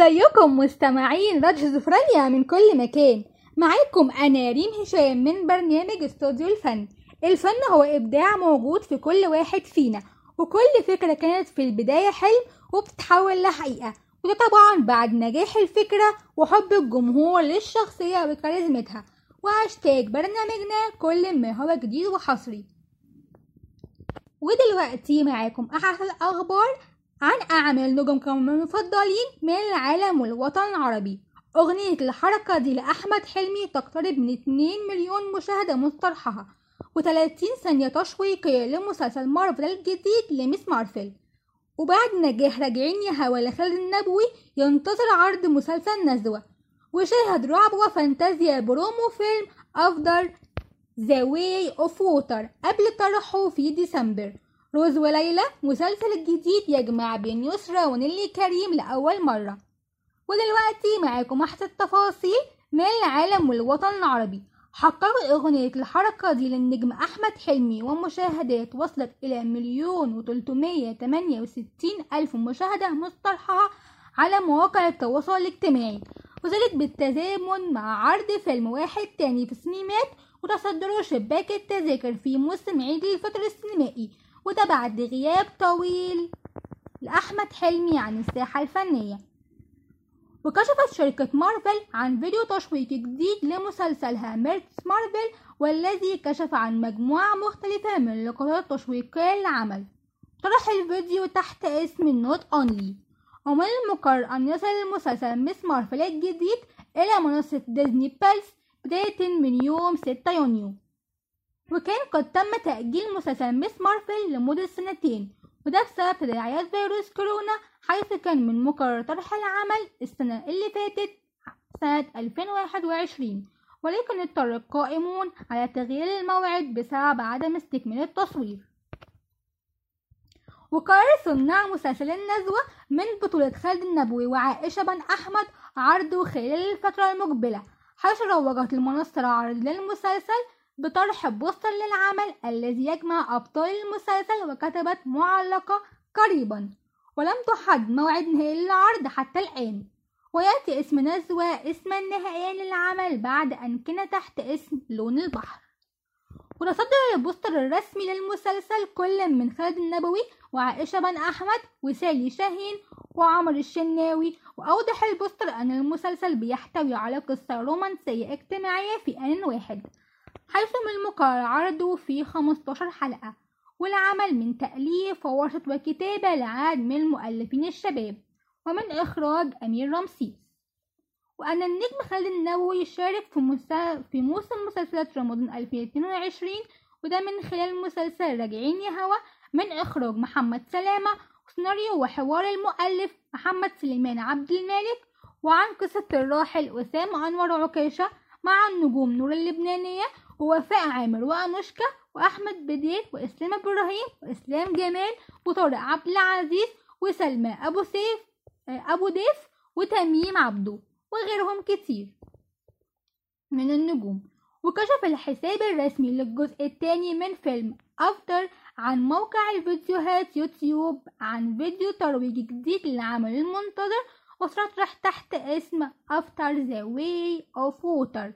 ازيكم مستمعين راديو زفرانيا من كل مكان. معاكم أنا ريم هشام من برنامج استوديو الفن. الفن هو إبداع موجود في كل واحد فينا وكل فكرة كانت في البداية حلم وبتتحول لحقيقة. وده طبعا بعد نجاح الفكرة وحب الجمهور للشخصية وكاريزمتها. وهاشتاج برنامجنا كل ما هو جديد وحصري. ودلوقتي معاكم أحد الأخبار عن أعمال نجوم المفضلين من العالم والوطن العربي. أغنية الحركة دي لأحمد حلمي تقترب من 2 مليون مشاهدة مسترحها و30 ثانية تشويقية لمسلسل مارفل الجديد ل Ms. Marvel. وبعد نجاح راجعين يا هوا لخالد النبوي ينتظر عرض مسلسل نزوة. وشاهد رعب وفانتازيا برومو فيلم Avatar The Way of Water قبل طرحه في ديسمبر. روز وليلى مسلسل الجديد يجمع بين يسرا ونيلي كريم لأول مرة. ودلوقتي معاكم أحسن التفاصيل من العالم والوطن العربي. حققت أغنية الحركة دي للنجم أحمد حلمي ومشاهدات وصلت إلى مليون وتلتمية تمانية وستين ألف مشاهدة مسترحة على مواقع التواصل الاجتماعي. وذلك بالتزامن مع عرض فيلم واحد تاني في السينمات وتصدره شباك التذاكر في موسم عيد الفطر السينمائي. وده بعد غياب طويل لأحمد حلمي عن الساحة الفنية. وكشفت شركة مارفل عن فيديو تشويقي جديد لمسلسلها Ms. Marvel والذي كشف عن مجموعة مختلفة من اللقطات التشويقية للعمل طرح الفيديو تحت اسم Not Only ومن المقرر أن يصل المسلسل Ms. Marvel الجديد إلى منصة Disney Plus بداية من يوم 6 يونيو. وكان قد تم تأجيل مسلسل Ms. Marvel لمدة سنتين وده بسبب تداعيات فيروس كورونا حيث كان من مقرر طرح العمل السنة اللي فاتت سنة 2021 ولكن اضطر القائمون على تغيير الموعد بسبب عدم استكمال التصوير. وقرر صناع مسلسل النزوة من بطولة خالد النبوي وعائشة بن أحمد عرضه خلال الفترة المقبلة حيث روجت المنصة العرض للمسلسل بطرح بوستر للعمل الذي يجمع أبطال المسلسل وكتبت معلقة قريبا ولم تحد موعد نهائي للعرض حتى الآن. ويأتي اسم نزوة اسما نهائيا للعمل بعد أن كان تحت اسم لون البحر. وتصدر البوستر الرسمي للمسلسل كل من خالد النبوي وعائشة بن أحمد وسالي شاهين وعمر الشناوي. وأوضح البوستر أن المسلسل بيحتوي على قصة رومانسية اجتماعية في آن واحد. حيث من المقرر عرضه في 15 حلقة والعمل من تأليف وورشة وكتابة لعدد من المؤلفين الشباب ومن إخراج أمير رمسيس. وأن النجم خالد النبوي يشارك في, مسا... في موسم مسلسلات رمضان 2022 وده من خلال مسلسل راجعين يا هوا من إخراج محمد سلامة وسيناريو وحوار المؤلف محمد سليمان عبد المالك وعن قصة الراحل وسام أنور عكاشة مع النجوم نور اللبنانية ووفاء عامر وأنوشكا وأحمد بدير وإسلام إبراهيم وإسلام جمال وطارق عبد العزيز وسلمى أبو سيف أبو ديف وتميم عبدو وغيرهم كتير من النجوم. وكشف الحساب الرسمي للجزء الثاني من فيلم أفتر عن موقع الفيديوهات يوتيوب عن فيديو ترويجي جديد للعمل المنتظر وسيطرح تحت اسم After the Way of Water.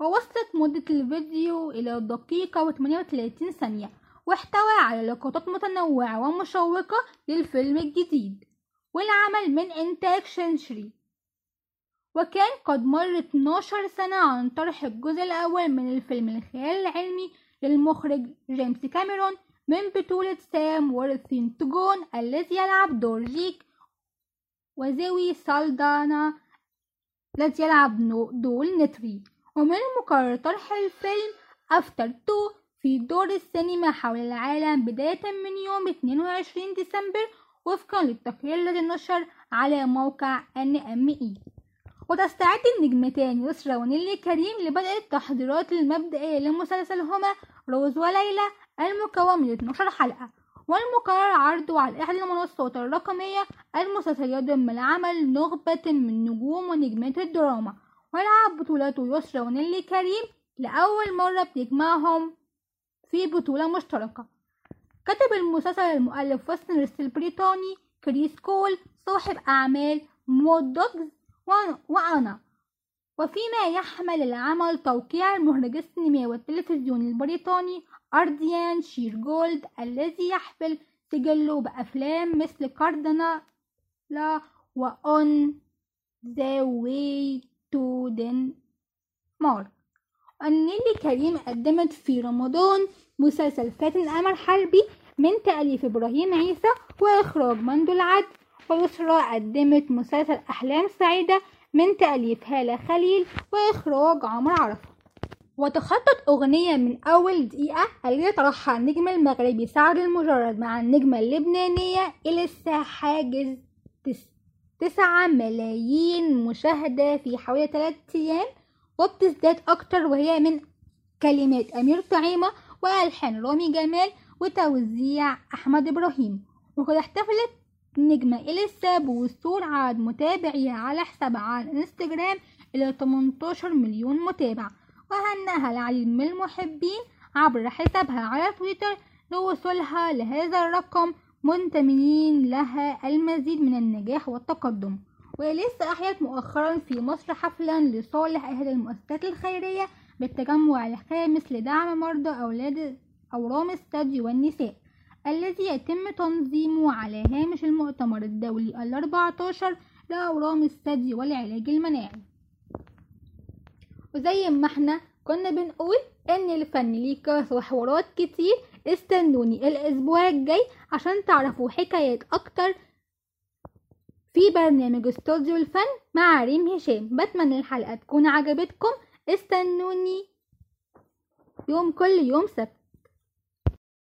ووصلت مدة الفيديو إلى دقيقة وثمانية وثلاثين ثانية واحتوى على لقطات متنوعة ومشوقة للفيلم الجديد والعمل من إنتاج شنشري. وكان قد مر 12 سنة عن طرح الجزء الأول من الفيلم الخيال العلمي للمخرج جيمس كاميرون من بطولة سام وورثينجتون الذي يلعب دور جيك وزوي سالدانا الذي يلعب دور نيتيري. ومن المقرر طرح الفيلم أفتر 2 في دور السينما حول العالم بداية من يوم 22 ديسمبر وفقا للتقرير الذي نشر على موقع NME وتستعد النجمتان يسرا ونيلي كريم لبدء التحضيرات المبدئية لمسلسلهما روز وليلى المكون من 12 حلقة. والمقرر عرضه على إحدى المنصات الرقمية المسلسل يضم العمل نخبة من نجوم ونجمات الدراما ولعب بطولته يسرا ونيلي كريم لأول مرة بتجمعهم في بطولة مشتركة. كتب المسلسل المؤلف والسيناريست البريطاني كريس كول صاحب أعمال مودوجز وأنا. وفيما يحمل العمل توقيع المخرج السينمائي والتلفزيوني البريطاني أرديان شير جولد الذي يحفل سجله بأفلام مثل كاردنا لا وأون ذا واي تو دنمارك النيلي كريم قدمت في رمضان مسلسل فاتن أمل حربي من تأليف إبراهيم عيسى وإخراج مندو العدل. ويسرى قدمت مسلسل أحلام سعيدة من تأليف هالة خليل وإخراج عمرو عرفة. وتخطت أغنية من أول دقيقة التي طرحها النجم المغربي سعد المجرد مع النجمة اللبنانية إليسا حاجز تس... تسعة ملايين مشاهدة في حوالي ثلاثة أيام وبتزداد أكتر وهي من كلمات أمير طعيمة وألحان رامي جمال وتوزيع أحمد إبراهيم. وقد احتفلت النجمة إليسا بوصول عدد متابعيها على حسابها على الإنستجرام إلى 18 مليون متابع. وهنها العديد من المحبين عبر حسابها على تويتر لوصولها لهذا الرقم منتمين لها المزيد من النجاح والتقدم. ولسه أحيت مؤخرا في مصر حفلا لصالح إحدى المؤسسات الخيرية بالتجمع الخامس لدعم مرضى أولاد أورام الثدي والنساء الذي يتم تنظيمه على هامش المؤتمر الدولي الأربعة عشر لأورام الثدي والعلاج المناعي. وزي ما إحنا كنا بنقول إن الفن ليه قصص وحوارات كتير استنوني الأسبوع الجاي عشان تعرفوا حكايات أكتر في برنامج استوديو الفن مع ريم هشام. بتمنى الحلقة تكون عجبتكم. استنوني يوم كل يوم سبت.